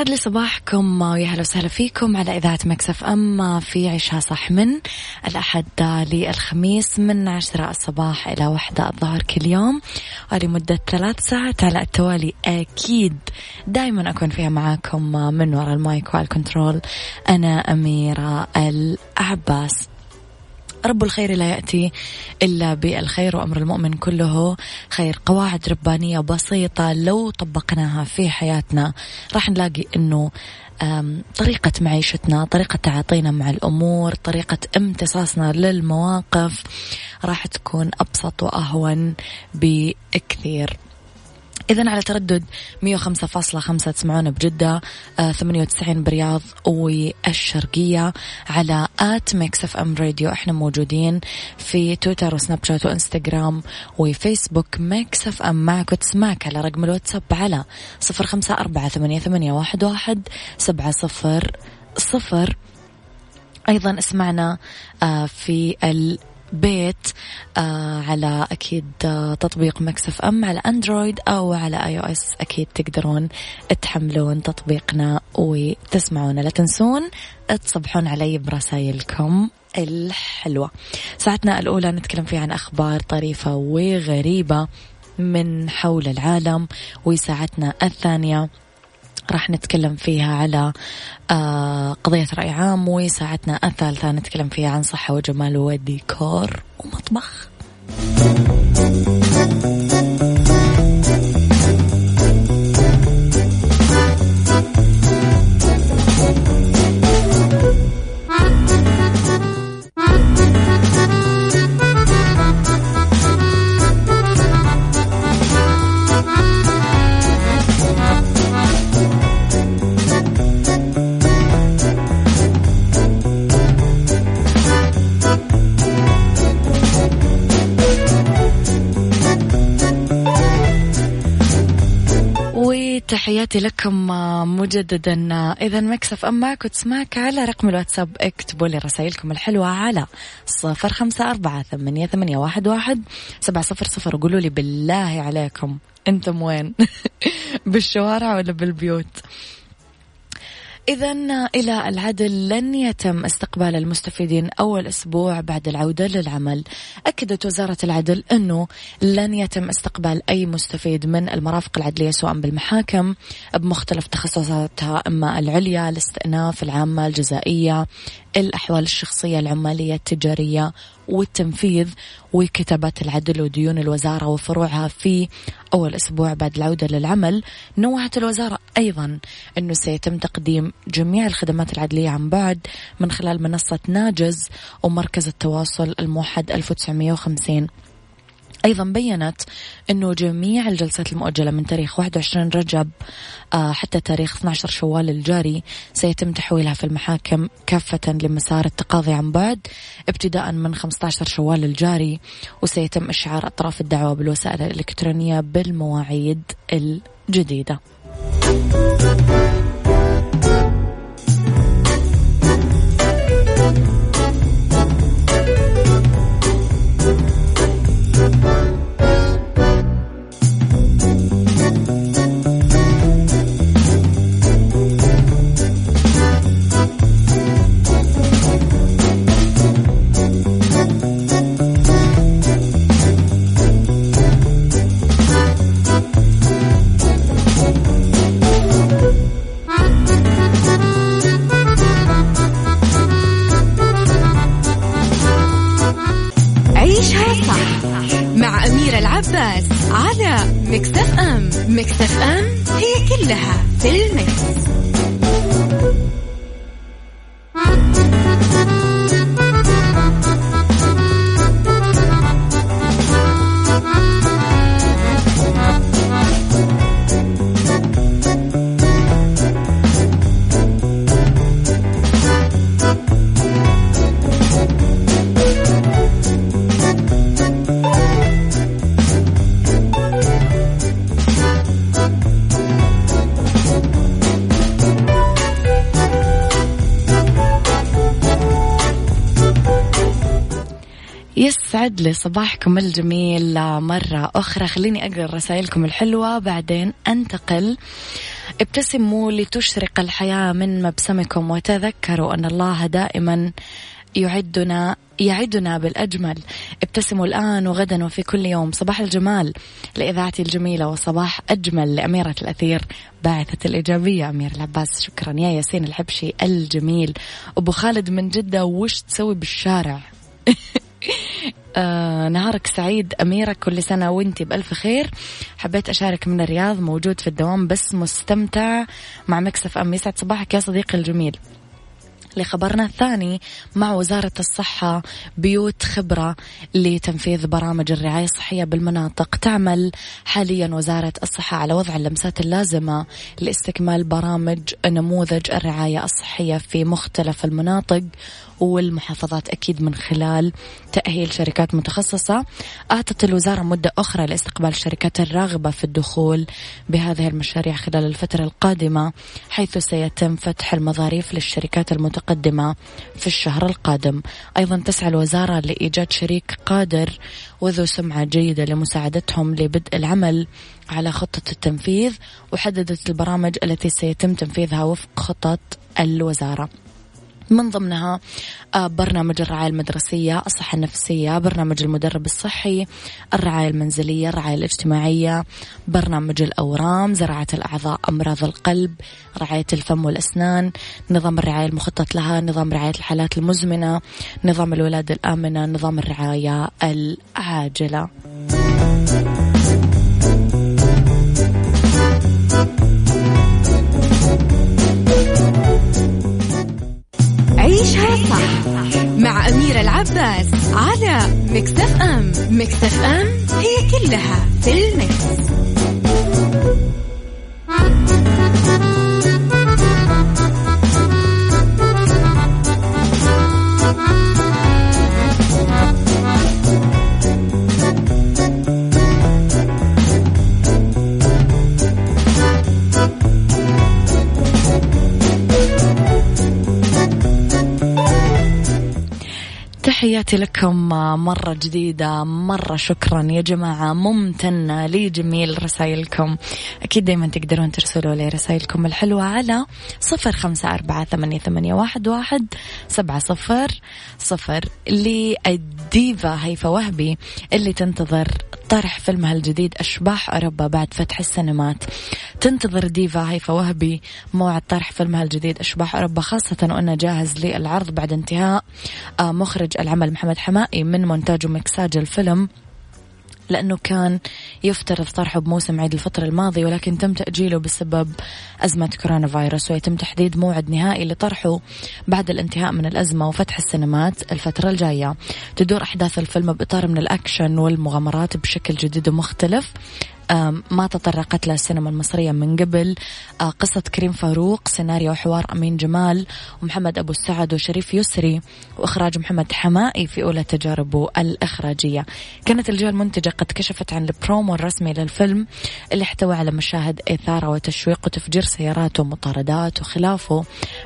يسعد لي صباحكم ويا هلا وسهلا فيكم على إذاعة Mix FM في عيشها صح من الأحد للخميس من عشرة الصباح إلى وحدة الظهر كل يوم. ولمدة ثلاث ساعات على التوالي. أكيد دائما أكون فيها معاكم من وراء ال mic وال control أنا أميرة العباس. رب الخير لا يأتي إلا بالخير وأمر المؤمن كله خير. قواعد ربانية بسيطة لو طبقناها في حياتنا راح نلاقي أنه طريقة معيشتنا طريقة تعاطينا مع الأمور طريقة امتصاصنا للمواقف راح تكون أبسط وأهون بكثير. إذا على تردد 105.5 تسمعونا بجدة آه 98 برياض والشرقية على at Mix FM Radio. إحنا موجودين في تويتر وسناب شات وإنستغرام وفيسبوك Mix FM. معك وتسمعك على رقم الواتساب على 0548811700 سبعة صفر صفر. أيضا اسمعنا آه في البيت آه على أكيد آه تطبيق Mix FM على أندرويد أو على iOS أكيد تقدرون تحملون تطبيقنا وتسمعونا. لا تنسون تصبحون علي برسائلكم الحلوة. ساعتنا الأولى نتكلم فيها عن أخبار طريفة وغريبة من حول العالم وساعتنا الثانية راح نتكلم فيها على آه قضية رأي عام وساعتنا الثالثة نتكلم فيها عن صحة وجمال وديكور ومطبخ. تحياتي لكم مجددا إذا مكسف أم معك وتسمعك على رقم الواتساب اكتبوا لي رسائلكم الحلوة على صفر خمسة أربعة ثمانية, ثمانية واحد, واحد سبعة صفر صفر. وقولوا لي بالله عليكم أنتم وين؟ بالشوارع ولا بالبيوت؟ إذا إلى العدل لن يتم استقبال المستفيدين أول أسبوع بعد العودة للعمل. أكدت وزارة العدل أنه لن يتم استقبال أي مستفيد من المرافق العدلية سواء بالمحاكم بمختلف تخصصاتها إما العليا الاستئناف العامة الجزائية. الأحوال الشخصية العمالية التجارية والتنفيذ وكتابات العدل وديون الوزارة وفروعها في أول أسبوع بعد العودة للعمل. نوعت الوزارة أيضا أنه سيتم تقديم جميع الخدمات العدلية عن بعد من خلال منصة ناجز ومركز التواصل الموحد 1950 أيضا بينت أنه جميع الجلسات المؤجلة من تاريخ 21 رجب آه، حتى تاريخ 12 شوال الجاري سيتم تحويلها في المحاكم كافة لمسار التقاضي عن بعد ابتداء من 15 شوال الجاري وسيتم إشعار أطراف الدعوة بالوسائل الإلكترونية بالمواعيد الجديدة. يسعد لي صباحكم الجميل. مرة أخرى. خليني أقرأ رسائلكم الحلوة. بعدين أنتقل. ابتسموا لتشرق الحياة من مبسمكم وتذكروا أن الله دائما يعدنا يعدنا بالأجمل. ابتسموا الآن وغدا وفي كل يوم. صباح الجمال لإذاعتي الجميلة وصباح أجمل لأميرة الأثير باعثة الإيجابية. أمير العباس شكرا. يا ياسين الحبشي الجميل. أبو خالد من جدة وش تسوي بالشارع؟ آه نهارك سعيد أميرة كل سنة وإنتي بألف خير. حبيت أشارك من الرياض موجود في الدوام بس مستمتع مع مكسف أم. يسعد صباحك يا صديقي الجميل. لخبرنا الثاني مع وزارة الصحة بيوت خبرة لتنفيذ برامج الرعاية الصحية بالمناطق. تعمل حاليا وزارة الصحة على وضع اللمسات اللازمة لاستكمال برامج نموذج الرعاية الصحية في مختلف المناطق والمحافظات أكيد من خلال تأهيل شركات متخصصة. أعطت الوزارة مدة أخرى لاستقبال الشركات الراغبة في الدخول بهذه المشاريع خلال الفترة القادمة حيث سيتم فتح المظاريف للشركات المتقدمة في الشهر القادم. أيضا تسعى الوزارة لإيجاد شريك قادر وذو سمعة جيدة لمساعدتهم لبدء العمل على خطة التنفيذ وحددت البرامج التي سيتم تنفيذها وفق خطط الوزارة. من ضمنها آه، برنامج الرعاية المدرسية الصحة النفسية برنامج المدرب الصحي الرعاية المنزلية الرعاية الاجتماعية برنامج الأورام زراعة الأعضاء أمراض القلب رعاية الفم والأسنان نظام الرعاية المخطط لها نظام رعاية الحالات المزمنة نظام الولادة الآمنة نظام الرعاية العاجلة. مع أميرة العباس على مكتف أم مكتف أم هي كلها في المكس. تحياتي لكم مرة جديدة مرة شكرا يا جماعة. ممتنة لجميل رسائلكم. أكيد دايما تقدرون ترسلوا لي رسائلكم الحلوة على صفر خمسة أربعة ثمانية, ثمانية واحد, واحد سبعة صفر صفر للديفا هيفا وهبي اللي تنتظر طرح فيلمها الجديد أشباح أوروبا بعد فتح السينمات. تنتظر ديفا هيفا وهبي موعد طرح فيلمها الجديد أشباح أوروبا خاصة وأنه جاهز للعرض بعد انتهاء آه، مخرج العمل محمد حماقي من مونتاج ومكساج الفيلم. لأنه كان يفترض طرحه بموسم عيد الفطر الماضي ولكن تم تأجيله بسبب أزمة كورونا فيروس ويتم تحديد موعد نهائي لطرحه بعد الانتهاء من الأزمة وفتح السينمات الفترة الجاية. تدور أحداث الفيلم بإطار من الأكشن والمغامرات بشكل جديد ومختلف. ما تطرقت له السينما المصرية من قبل. آه، قصة كريم فاروق سيناريو وحوار أمين جمال ومحمد أبو السعد وشريف يسري وإخراج محمد حماقي في أولى تجاربه الإخراجية. كانت الجهة المنتجة قد كشفت عن البرومو الرسمي للفيلم اللي احتوى على مشاهد إثارة وتشويق وتفجير سيارات ومطاردات وخلافه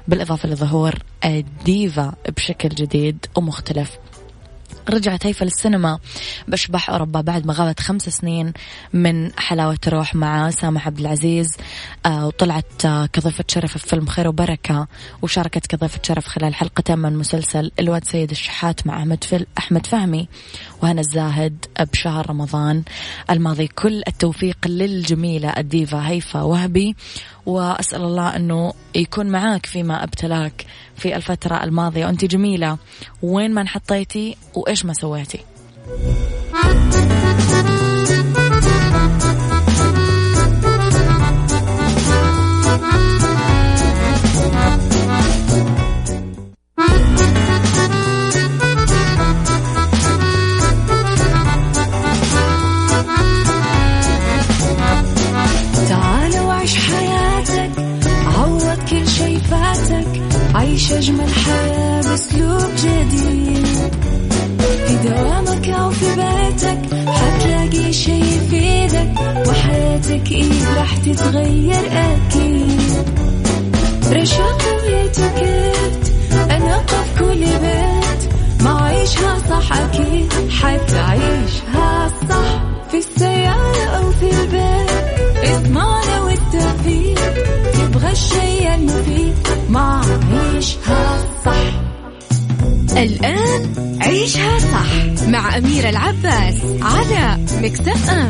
بالإضافة لظهور الديفا بشكل جديد ومختلف. رجعت هيفا للسينما. بأشباح أوروبا بعد ما غابت خمس سنين من حلاوة روح مع سامح عبد العزيز آه وطلعت آه كضيفة شرف في فيلم خير وبركة وشاركت كضيفة شرف خلال حلقتين من مسلسل الواد سيد الشحات مع أحمد فل أحمد فهمي وهنا الزاهد بشهر رمضان. الماضي كل التوفيق للجميلة الديفا هيفا وهبي. وأسأل الله أنه يكون معاك فيما أبتلاك في الفترة الماضية. وأنت جميلة. وين ما انحطيتي وإيش ما سويتي.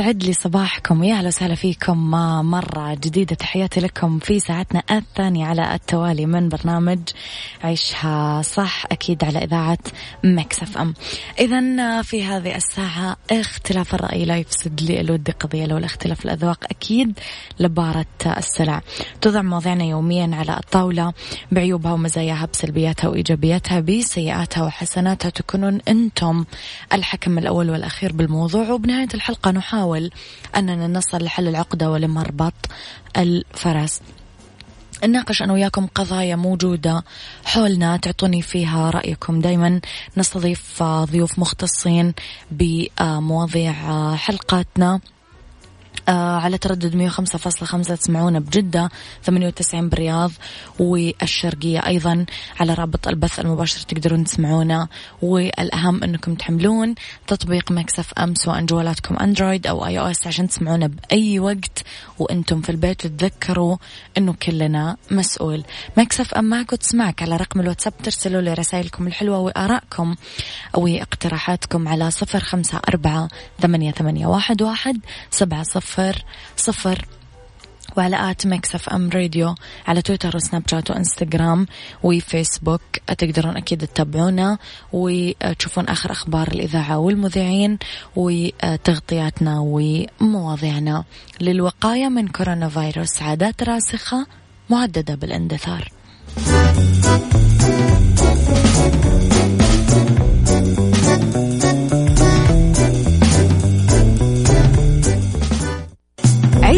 يسعد لي صباحكم يا أهلا وسهلا فيكم. مرة جديدة تحياتي لكم في ساعتنا الثانية على التوالي من برنامج عيشها صح أكيد على إذاعة مكسف أم. إذا في هذه الساعة اختلاف الرأي لا يفسد لي الود قضية لو الاختلاف الأذواق أكيد لبارة السلع. توضع مواضيعنا يوميا على الطاولة بعيوبها ومزاياها بسلبياتها وإيجابياتها بسيئاتها وحسناتها تكونون أنتم الحكم الأول والأخير بالموضوع. وبنهاية الحلقة نحاول أننا نصل لحل العقدة ولمربط الفرس. نناقش أنا وياكم قضايا موجودة حولنا تعطوني فيها رأيكم. دايما نستضيف ضيوف مختصين بمواضيع حلقاتنا. على تردد 105.5 تسمعونا بجدة 98 بالرياض والشرقية أيضا على رابط البث المباشر تقدرون تسمعونا. والأهم أنكم تحملون تطبيق Mix FM سواء جوالاتكم أندرويد أو iOS عشان تسمعونا بأي وقت وأنتم في البيت وتذكروا أنه كلنا مسؤول. Mix FM معك وتسمعك على رقم الواتساب ترسلوا لي رسائلكم الحلوة وآرائكم وإقتراحاتكم على صفر خمسة أربعة ثمانية, واحد سبعة صفر صفر صفر وعلى at FM Radio على تويتر وسناب شات وإنستغرام وفيسبوك. تقدرون أكيد تتابعونا وتشوفون آخر أخبار الإذاعة والمذيعين وتغطياتنا ومواضيعنا. للوقاية من كورونا فيروس عادات راسخة مهددة بالاندثار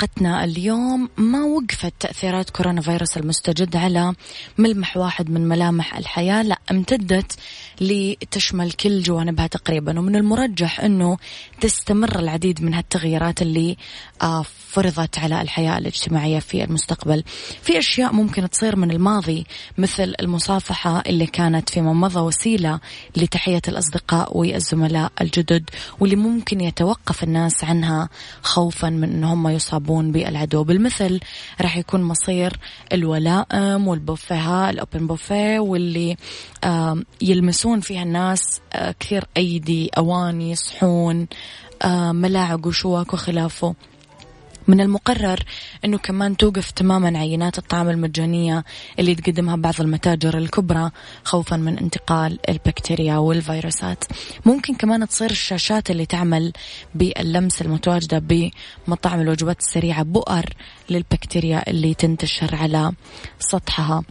حلقتنا اليوم ما وقفت تأثيرات كورونا فيروس المستجد على ملمح واحد من ملامح الحياة لا امتدت لتشمل كل جوانبها تقريبا. ومن المرجح أنه تستمر العديد من هالتغييرات اللي آه، فرضت على الحياة الاجتماعية في المستقبل. في أشياء ممكن تصير من الماضي مثل المصافحة اللي كانت فيما مضى وسيلة لتحية الأصدقاء والزملاء الجدد واللي ممكن يتوقف الناس عنها خوفا من أنهم يصابون بالعدو. بالمثل راح يكون مصير الولائم والبوفيها الأوبن بوفيه واللي يلمسون فيها الناس آه، كثير أيدي أواني صحون ملاعق وشواك وخلافه. من المقرر أنه كمان توقف تماما عينات الطعام المجانية اللي تقدمها بعض المتاجر الكبرى خوفا من انتقال البكتيريا والفيروسات. ممكن كمان تصير الشاشات اللي تعمل باللمس المتواجدة بمطاعم الوجبات السريعة بؤر للبكتيريا اللي تنتشر على سطحها.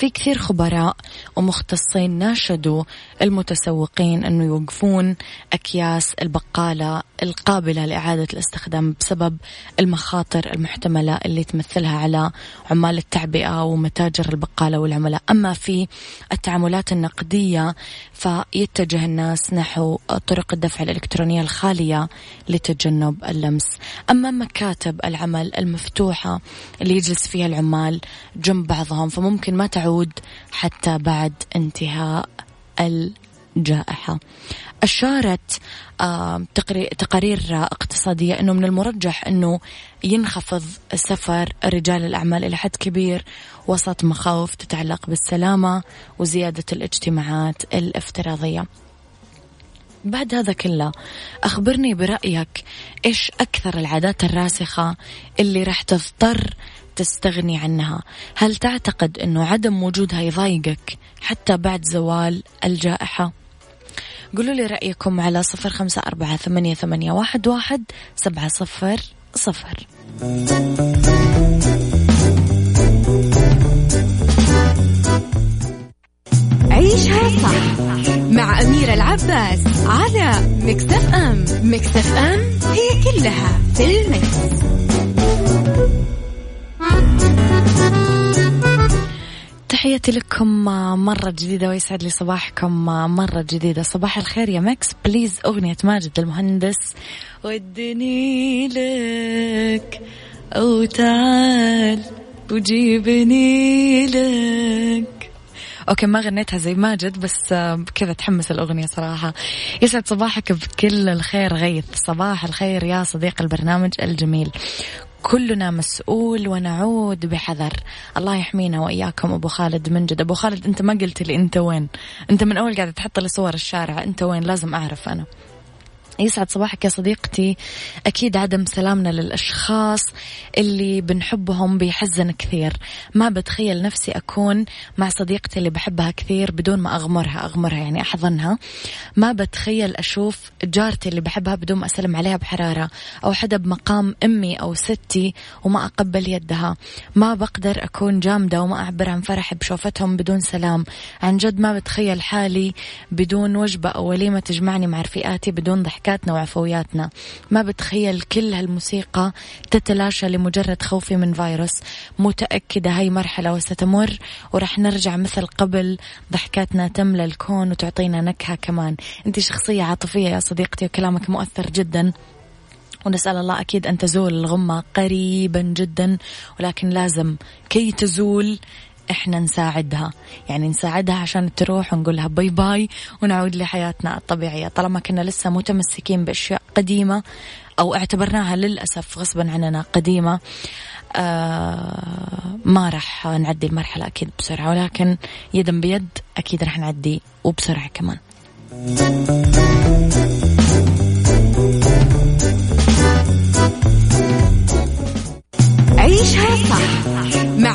في كثير خبراء ومختصين ناشدوا المتسوقين أنه يوقفون أكياس البقالة القابلة لإعادة الاستخدام بسبب المخاطر المحتملة اللي تمثلها على عمال التعبئة ومتاجر البقالة والعملاء. أما في التعاملات النقدية فيتجه الناس نحو طرق الدفع الإلكترونية الخالية لتجنب اللمس. أما مكاتب العمل المفتوحة اللي يجلس فيها العمال جنب بعضهم فممكن ما تعود حتى بعد انتهاء الجائحة. أشارت تقارير اقتصادية أنه من المرجح أنه ينخفض سفر رجال الأعمال إلى حد كبير وسط مخاوف تتعلق بالسلامة وزيادة الاجتماعات الافتراضية. بعد هذا كله أخبرني برأيك إيش أكثر العادات الراسخة اللي راح تضطر تستغني عنها. هل تعتقد أنه عدم وجودها يضايقك حتى بعد زوال الجائحة؟ قولوا لي رأيكم على صفر خمسة أربعة ثمانية, ثمانية واحد, واحد سبعة صفر صفر. عيشها صح مع أميرة العباس على Mix FM Mix FM هي كلها في ال mix. تحياتي لكم مرة جديدة ويسعد لي صباحكم مرة جديدة. صباح الخير يا Mix please أغنية ماجد المهندس. ودني لك أو تعال وجيبني لك. أوكي ما غنيتها زي ماجد بس كذا تحمس الأغنية صراحة. يسعد صباحك بكل الخير غيث. صباح الخير يا صديق البرنامج الجميل. كلنا مسؤول ونعود بحذر. الله يحمينا وإياكم. أبو خالد من جد أبو خالد أنت ما قلت لي أنت وين؟ أنت من أول قاعدة تحط لي صور الشارع. أنت وين؟ لازم أعرف أنا. يسعد صباحك يا صديقتي. أكيد عدم سلامنا للأشخاص اللي بنحبهم بيحزن كثير. ما بتخيل نفسي أكون مع صديقتي اللي بحبها كثير بدون ما أغمرها أغمرها يعني أحضنها. ما بتخيل أشوف جارتي اللي بحبها بدون ما أسلم عليها بحرارة أو حدا بمقام أمي أو ستي وما أقبل يدها. ما بقدر أكون جامدة وما أعبر عن فرحي بشوفتهم بدون سلام. عن جد ما بتخيل حالي بدون وجبة أو وليمة تجمعني مع رفيقاتي بدون ضحكة ضحكاتنا وعفوياتنا. ما بتخيل كل هالموسيقى تتلاشى لمجرد خوفي من فيروس. متأكدة هاي مرحلة وستمر ورح نرجع مثل قبل. ضحكاتنا تملى الكون وتعطينا نكهة كمان. انت شخصية عاطفية يا صديقتي وكلامك مؤثر جدا. ونسأل الله أكيد أن تزول الغمة قريبا جدا ولكن لازم كي تزول إحنا نساعدها. يعني نساعدها عشان تروح ونقول لها bye bye ونعود لحياتنا الطبيعية. طالما كنا لسه متمسكين بأشياء قديمة أو اعتبرناها للأسف غصبا عننا قديمة آه ما راح نعدي المرحلة أكيد بسرعة. ولكن يدا بيد أكيد راح نعدي وبسرعة كمان. عيشها صح.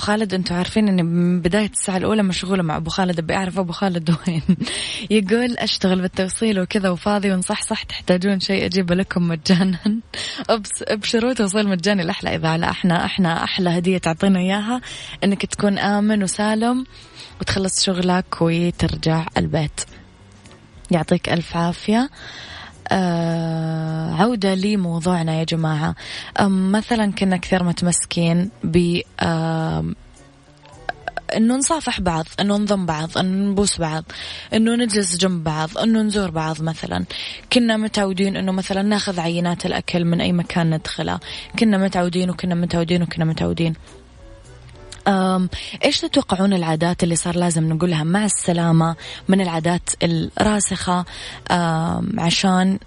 خالد أنتم عارفين اني من بداية الساعة الأولى مشغولة مع أبو خالد أبي أعرف أبو خالد وين. يقول أشتغل بالتوصيل وكذا وفاضي ونصح صح تحتاجون شيء أجيبه لكم مجانا؟ أبشروا توصيل مجاني لأحلى اذاعه أحنا أحنا أحلى هدية تعطينا إياها إنك تكون آمن وسالم وتخلص شغلك وترجع البيت. يعطيك ألف عافية. عودة لموضوعنا يا جماعة. مثلا كنا كثير متمسكين ب إنه نصافح بعض إنه نضم بعض إنه نبوس بعض إنه نجلس جنب بعض إنه نزور بعض مثلا. كنا متعودين إنه مثلا ناخذ عينات الأكل من أي مكان ندخله. كنا متعودين وكنا متعودين وكنا متعودين. إيش تتوقعون العادات اللي صار لازم نقولها مع السلامة من العادات الراسخة؟ عشان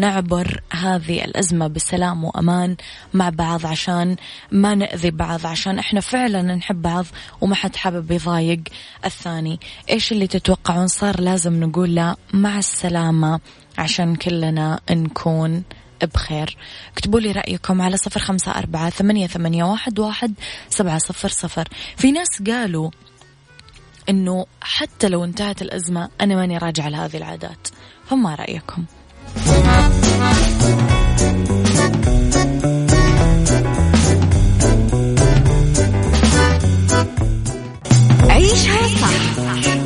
نعبر هذه الأزمة بسلام وأمان مع بعض عشان ما نأذي بعض عشان إحنا فعلا نحب بعض وما حد حابب يضايق الثاني. إيش اللي تتوقعون صار لازم نقول مع السلامة عشان كلنا نكون بخير. اكتبوا لي رأيكم على صفر خمسة أربعة ثمانية, ثمانية واحد, واحد سبعة صفر صفر. في ناس قالوا أنه حتى لو انتهت الأزمة أنا ماني راجعة لهذه العادات. فما رأيكم.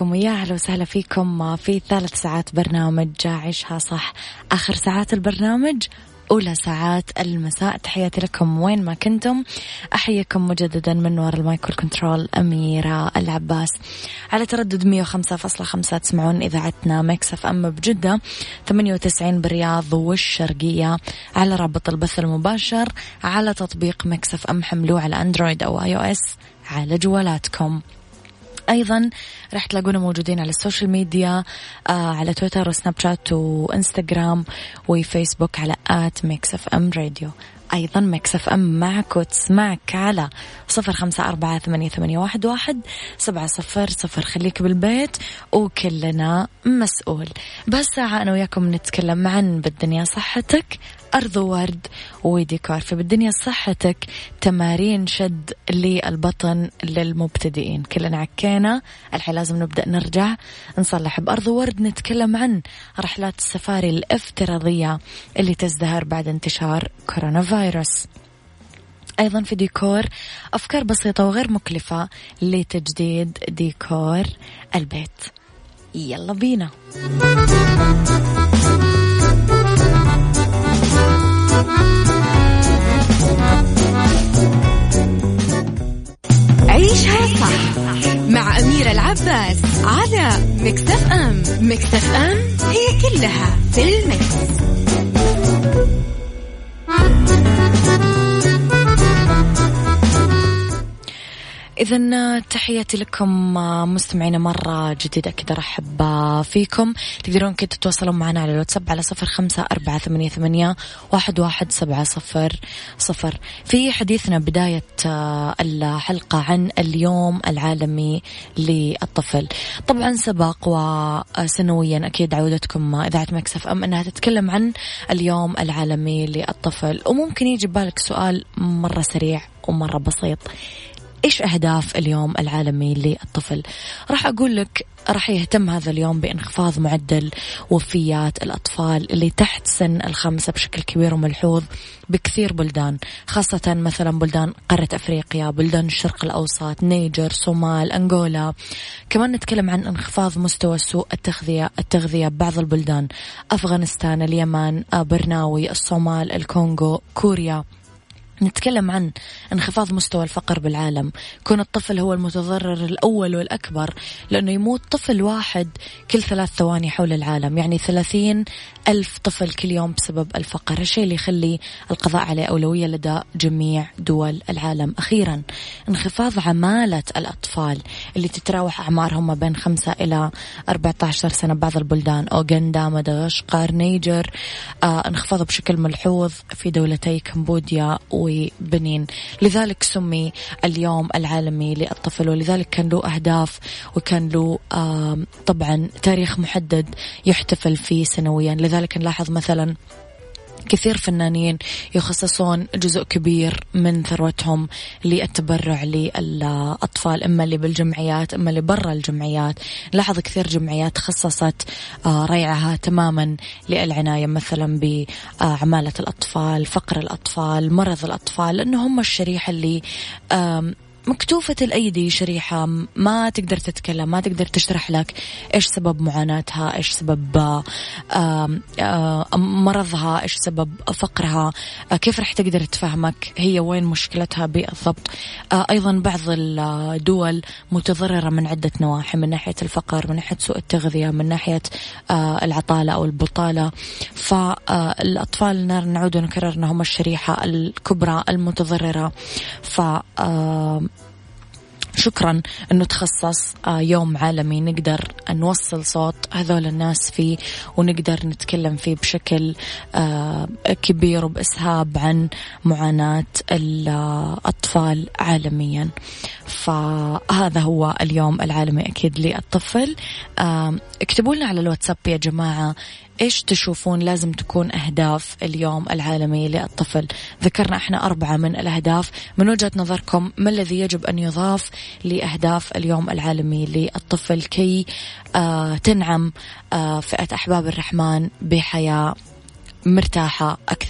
مساكم ويا أهلا وسهلا فيكم في ثالث ساعات برنامج عيشها صح. آخر ساعات البرنامج أولى ساعات المساء. تحياتي لكم وين ما كنتم. أحييكم مجددا من وراء ال mic وال control أميرة العباس. على تردد 105.5 تسمعون إذاعتنا Mix FM بجدة 98 بالرياض والشرقية. على رابط البث المباشر على تطبيق Mix FM حملوه على أندرويد أو iOS على جوالاتكم. أيضا راح تلاقونا موجودين على ال social media آه على تويتر وسناب شات وإنستغرام وفيسبوك على at Mix FM Radio أيضا Mix FM معك وتسمعك على صفر خمسة أربعة ثمانية, ثمانية واحد, واحد سبعة صفر صفر. خليك بالبيت وكلنا مسؤول. بس ساعة أنا وياكم نتكلم عن بالدنيا صحتك. أرض ورد وديكور. فبالدنيا صحتك تمارين شد للبطن للمبتدئين. كلنا عكينا. الحين لازم نبدأ نرجع نصلح بأرض ورد نتكلم عن رحلات السفاري الافتراضية اللي تزدهر بعد انتشار كورونا فيروس. أيضا في ديكور أفكار بسيطة وغير مكلفة لتجديد ديكور البيت. يلا بينا. عيشها صح مع أميرة العباس على مكتف أم. مكتف أم هي كلها في المكس. إذا تحياتي لكم مستمعينا مرة جديدة كذا رحب فيكم. تقدرون كده تتواصلون معنا على الواتساب على صفر خمسة أربعة ثمانية, ثمانية واحد, واحد سبعة صفر صفر. في حديثنا بداية الحلقة عن اليوم العالمي للطفل. طبعا سبق وسنويا أكيد عودتكم إذاعة مكسف أم أنها تتكلم عن اليوم العالمي للطفل. وممكن يجي بالك سؤال مرة سريع ومرة بسيط. إيش أهداف اليوم العالمي للطفل؟ راح أقول لك راح يهتم هذا اليوم بإنخفاض معدل وفيات الأطفال اللي تحت سن الخمسة بشكل كبير وملحوظ بكثير بلدان خاصة مثلا بلدان قارة أفريقيا بلدان الشرق الأوسط نيجر صومال أنغولا. كمان نتكلم عن إنخفاض مستوى سوء التغذية التغذية ببعض البلدان أفغانستان اليمن برناوي الصومال الكونغو كوريا. نتكلم عن انخفاض مستوى الفقر بالعالم. كون الطفل هو المتضرر الأول والأكبر لأنه يموت طفل واحد كل ثلاث ثواني حول العالم. يعني ثلاثين ألف طفل كل يوم بسبب الفقر. الشيء اللي يخلي القضاء عليه أولوية لدى جميع دول العالم. أخيرا انخفاض عمالة الأطفال اللي تتراوح أعمارهم ما بين خمسة إلى 14 سنة. بعض البلدان أوغندا مدغشقر نيجر آه انخفاض بشكل ملحوظ في دولتي كمبوديا وبنين لذلك سمي اليوم العالمي للطفل ولذلك كان له أهداف وكان له طبعا تاريخ محدد يحتفل فيه سنويا. لذلك نلاحظ مثلا كثير فنانين يخصصون جزء كبير من ثروتهم للتبرع للأطفال إما اللي بالجمعيات إما اللي برا الجمعيات. لاحظ كثير جمعيات خصصت آه، ريعها تماما للعناية مثلا بعمالة الأطفال فقر الأطفال مرض الأطفال لأنه هم الشريحة اللي مكتوفة الأيدي شريحة ما تقدر تتكلم ما تقدر تشرح لك إيش سبب معاناتها إيش سبب مرضها إيش سبب فقرها آه، كيف رح تقدر تفهمك هي وين مشكلتها بالضبط. آه، أيضا بعض الدول متضررة من عدة نواحي من ناحية الفقر من ناحية سوء التغذية من ناحية آه، العطالة أو البطالة. فالأطفال نعود ونكرر أنهم الشريحة الكبرى المتضررة. ف شكرا أنه تخصص آه، يوم عالمي نقدر نوصل صوت هذول الناس فيه ونقدر نتكلم فيه بشكل آه، كبير وبإسهاب عن معاناة الاطفال عالميا. فهذا هو اليوم العالمي أكيد للطفل. آه، اكتبوا لنا على الواتساب يا جماعة إيش تشوفون لازم تكون أهداف اليوم العالمي للطفل؟ ذكرنا إحنا أربعة من الأهداف. من وجهة نظركم ما الذي يجب أن يضاف لأهداف اليوم العالمي للطفل كي آه تنعم آه فئة أحباب الرحمن بحياة مرتاحة أكثر؟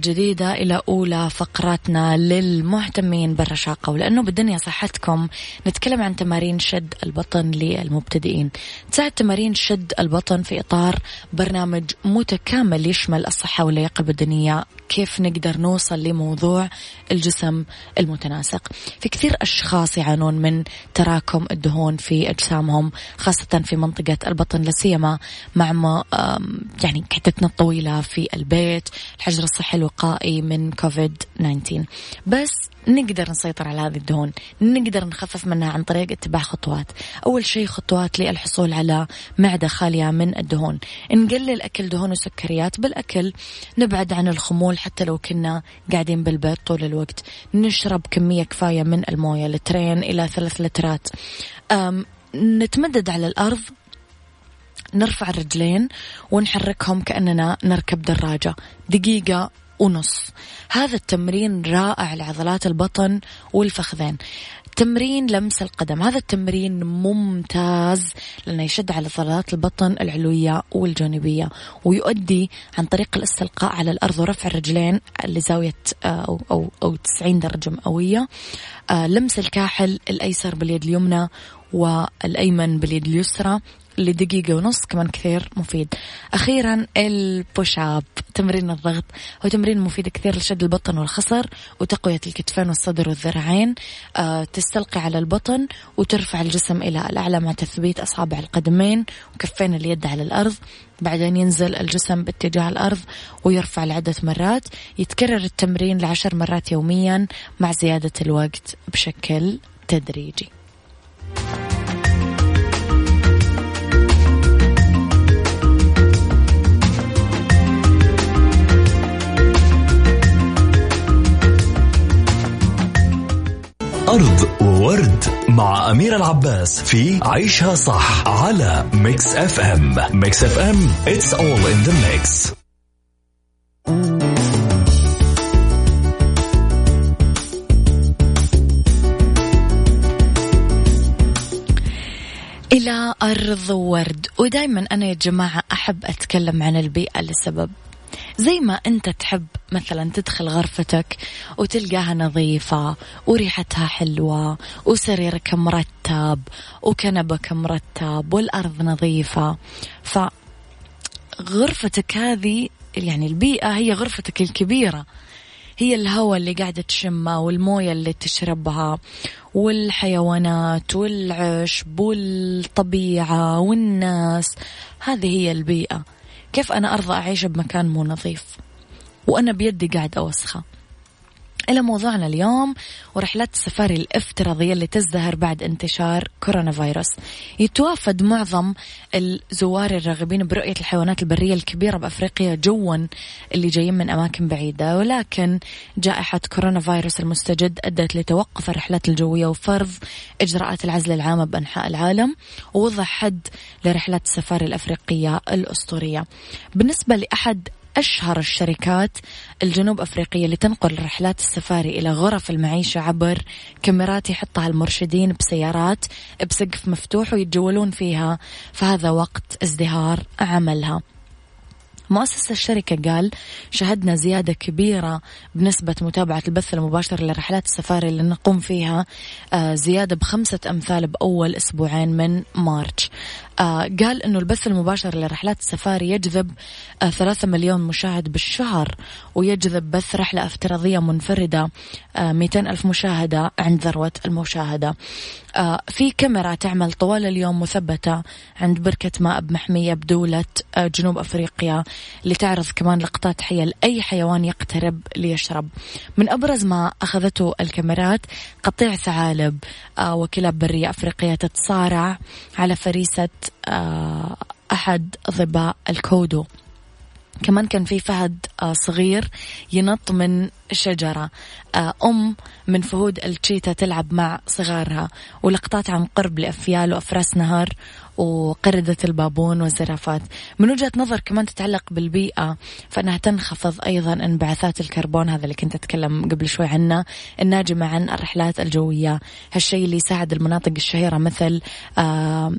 جديدة إلى أولى فقراتنا للمهتمين بالرشاقة ولأنه بالدنيا صحتكم نتكلم عن تمارين شد البطن للمبتدئين. تساعد تمارين شد البطن في إطار برنامج متكامل يشمل الصحة واللياقة البدنية كيف نقدر نوصل لموضوع الجسم المتناسق. في كثير أشخاص يعانون من تراكم الدهون في أجسامهم خاصة في منطقة البطن لسيما مع ما يعني قعدتنا الطويلة في البيت الحجر الصحي الوقائي من كوفيد 19 بس نقدر نسيطر على هذه الدهون نقدر نخفف منها عن طريق اتباع خطوات. أول شيء خطوات للحصول على معدة خالية من الدهون. نقلل أكل دهون وسكريات بالأكل نبعد عن الخمول حتى لو كنا قاعدين بالبيت طول الوقت. نشرب كمية كفاية من الموية لترين إلى ثلاث لترات. نتمدد على الأرض نرفع الرجلين ونحركهم كأننا نركب دراجة. دقيقة ونص. هذا التمرين رائع لعضلات البطن والفخذين. تمرين لمس القدم. هذا التمرين ممتاز لأنه يشد على عضلات البطن العلوية والجانبية ويؤدي عن طريق الاستلقاء على الأرض ورفع الرجلين لزاوية آه، أو, أو, أو 90 درجة مئوية. آه، لمس الكاحل الأيسر باليد اليمنى والأيمن باليد اليسرى لدقيقة ونص كمان كثير مفيد. أخيرا البوش أب تمرين الضغط هو تمرين مفيد كثير لشد البطن والخصر وتقوية الكتفين والصدر والذراعين. أه تستلقي على البطن وترفع الجسم إلى الأعلى مع تثبيت أصابع القدمين وكفين اليد على الأرض. بعدين ينزل الجسم باتجاه الأرض ويرفع لعدة مرات. يتكرر التمرين لعشر مرات يوميا مع زيادة الوقت بشكل تدريجي. أرض وورد مع أمير العباس في عيشها صح على Mix FM Mix FM It's all in the mix. إلى أرض ورد. ودايما أنا يا جماعة أحب أتكلم عن البيئة لسبب. زي ما أنت تحب مثلا تدخل غرفتك وتلقاها نظيفة وريحتها حلوة وسريرك مرتب وكنبك مرتب والأرض نظيفة. فغرفتك هذه يعني البيئة هي غرفتك الكبيرة. هي الهواء اللي قاعدة تشمه والموية اللي تشربها والحيوانات والعشب والطبيعة والناس. هذه هي البيئة. كيف أنا أرضى أعيش بمكان مو نظيف؟ وأنا بيدي قاعد أوسخة. إلى موضوعنا اليوم ورحلات السفاري الافتراضية اللي تزدهر بعد انتشار كورونا فيروس. يتوافد معظم الزوار الراغبين برؤية الحيوانات البرية الكبيرة بأفريقيا جوا اللي جايين من أماكن بعيدة. ولكن جائحة كورونا فيروس المستجد أدت لتوقف الرحلات الجوية وفرض إجراءات العزل العامة بأنحاء العالم ووضع حد لرحلات السفاري الأفريقية الأسطورية. بالنسبة لأحد أشهر الشركات الجنوب أفريقية اللي تنقل رحلات السفاري إلى غرف المعيشة عبر كاميرات يحطها المرشدين بسيارات بسقف مفتوح ويتجولون فيها. فهذا وقت ازدهار عملها. مؤسس الشركة قال شهدنا زيادة كبيرة بنسبة متابعة البث المباشر لرحلات السفاري اللي نقوم فيها آه، زيادة بخمسة أمثال بأول أسبوعين من مارش. آه، قال أنه البث المباشر لرحلات السفاري يجذب آه، ثلاثة مليون مشاهد بالشهر ويجذب بث رحلة افتراضية منفردة 200 ألف مشاهدة عند ذروة المشاهدة. في كاميرا تعمل طوال اليوم مثبتة عند بركة ماء بمحمية بدولة جنوب أفريقيا. لتعرض كمان لقطات حية لأي حيوان يقترب ليشرب. من أبرز ما أخذته الكاميرات قطيع ثعالب. آه، وكلاب برية أفريقية تتصارع على فريسة آه، أحد ظباء الكودو. كمان كان في فهد آه، صغير ينط من شجرة. أم من فهود التشيتا تلعب مع صغارها. ولقطات عن قرب لأفيال وأفراس نهر وقردة البابون والزرافات. من وجهة نظر كمان تتعلق بالبيئة فإنها تنخفض أيضا انبعاثات الكربون هذا اللي كنت أتكلم قبل شوي عنه الناجمة عن الرحلات الجوية. هالشيء اللي يساعد المناطق الشهيرة مثل آه،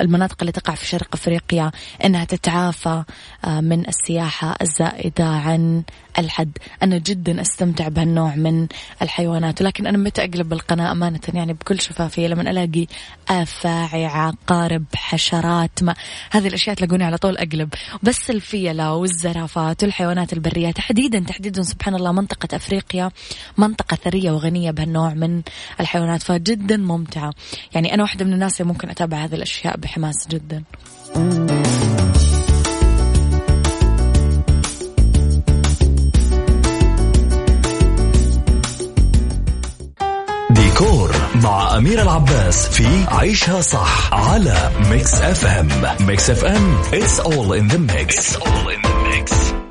المناطق اللي تقع في شرق أفريقيا أنها تتعافى آه، من السياحة الزائدة عن الحد. أنا جدا أستمتع بهالنوع من الحيوانات ولكن أنا متى أقلب القناة أمانة يعني بكل شفافية لما ألاقي أفاعي عقارب حشرات ما. هذه الأشياء تلاقوني على طول أقلب. بس الفيلة والزرافات والحيوانات البرية تحديدا تحديدا سبحان الله منطقة أفريقيا منطقة ثرية وغنية بهالنوع من الحيوانات فجدا ممتعة. يعني أنا واحدة من الناس اللي ممكن أتابع هذه الأشياء بحماس جدا. ديكور مع أمير العباس في عيشها صح على Mix FM Mix FM it's all in the mix, it's all in the mix.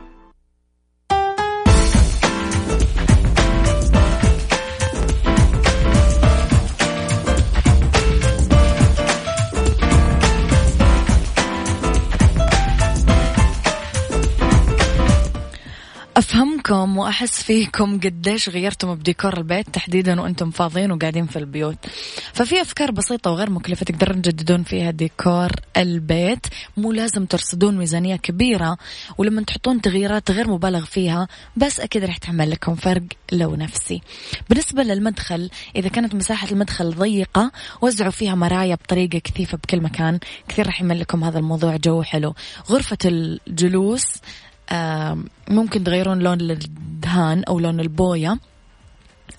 أفهمكم وأحس فيكم قديش غيرتم بديكور البيت تحديدا وأنتم فاضيين وقاعدين في البيوت. ففي أفكار بسيطة وغير مكلفة تقدرون تجددون فيها ديكور البيت. مو لازم ترصدون ميزانية كبيرة ولما تحطون تغييرات غير مبالغ فيها بس أكيد راح تعمل لكم فرق لو نفسي. بالنسبة للمدخل إذا كانت مساحة المدخل ضيقة وزعوا فيها مرايا بطريقة كثيفة بكل مكان كثير راح يملكم لكم هذا الموضوع جو حلو. غرفة الجلوس ممكن تغيرون لون الدهان أو لون البوية.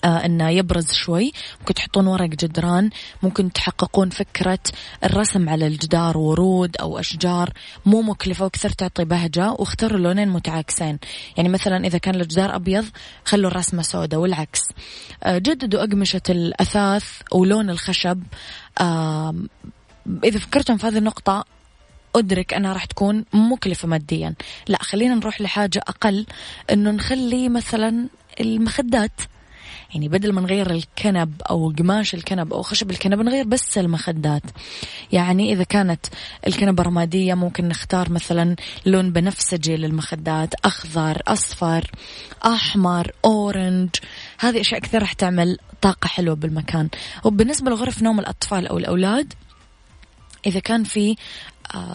آه إنه يبرز شوي. ممكن تحطون ورق جدران. ممكن تحققون فكرة الرسم على الجدار ورود أو أشجار. مو مكلفة وكثر تعطي بهجة. واختاروا لونين متعاكسين. يعني مثلا إذا كان الجدار أبيض خلوا الرسمة سوداء والعكس. آه جددوا أقمشة الأثاث ولون الخشب. إذا فكرتم في هذه النقطة أدرك أنها راح تكون مكلفة ماديا. لا خلينا نروح لحاجة أقل أنه نخلي مثلا المخدات. يعني بدل ما نغير الكنب أو قماش الكنب أو خشب الكنب نغير بس المخدات. يعني إذا كانت الكنبة رمادية ممكن نختار مثلا لون بنفسجي للمخدات أخضر أصفر أحمر أورنج. هذه أشياء كثير راح تعمل طاقة حلوة بالمكان. وبالنسبة لغرف نوم الأطفال أو الأولاد إذا كان في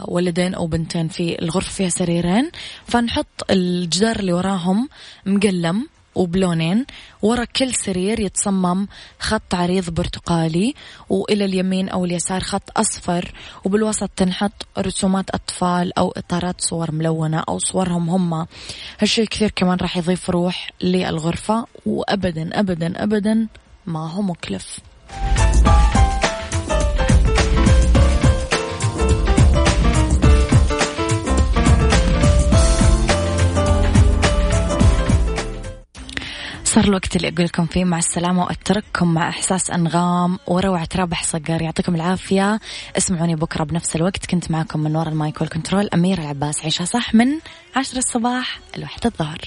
ولدين أو بنتين في الغرفة فيها سريرين. فنحط الجدار اللي وراهم مقلم وبلونين ورا كل سرير يتصمم خط عريض برتقالي وإلى اليمين أو اليسار خط أصفر وبالوسط تنحط رسومات أطفال أو إطارات صور ملونة أو صورهم هم. هالشيء كثير كمان راح يضيف روح للغرفة وأبدا أبدا أبدا ما هو مكلف. صار الوقت اللي أقول لكم فيه مع السلامة وأترككم مع إحساس أنغام وروعة رابح صقر. يعطيكم العافية. اسمعوني بكرة بنفس الوقت. كنت معكم من وراء المايك والكنترول أميرة العباس. عيشها صح من عشر الصباح الواحدة الظهر.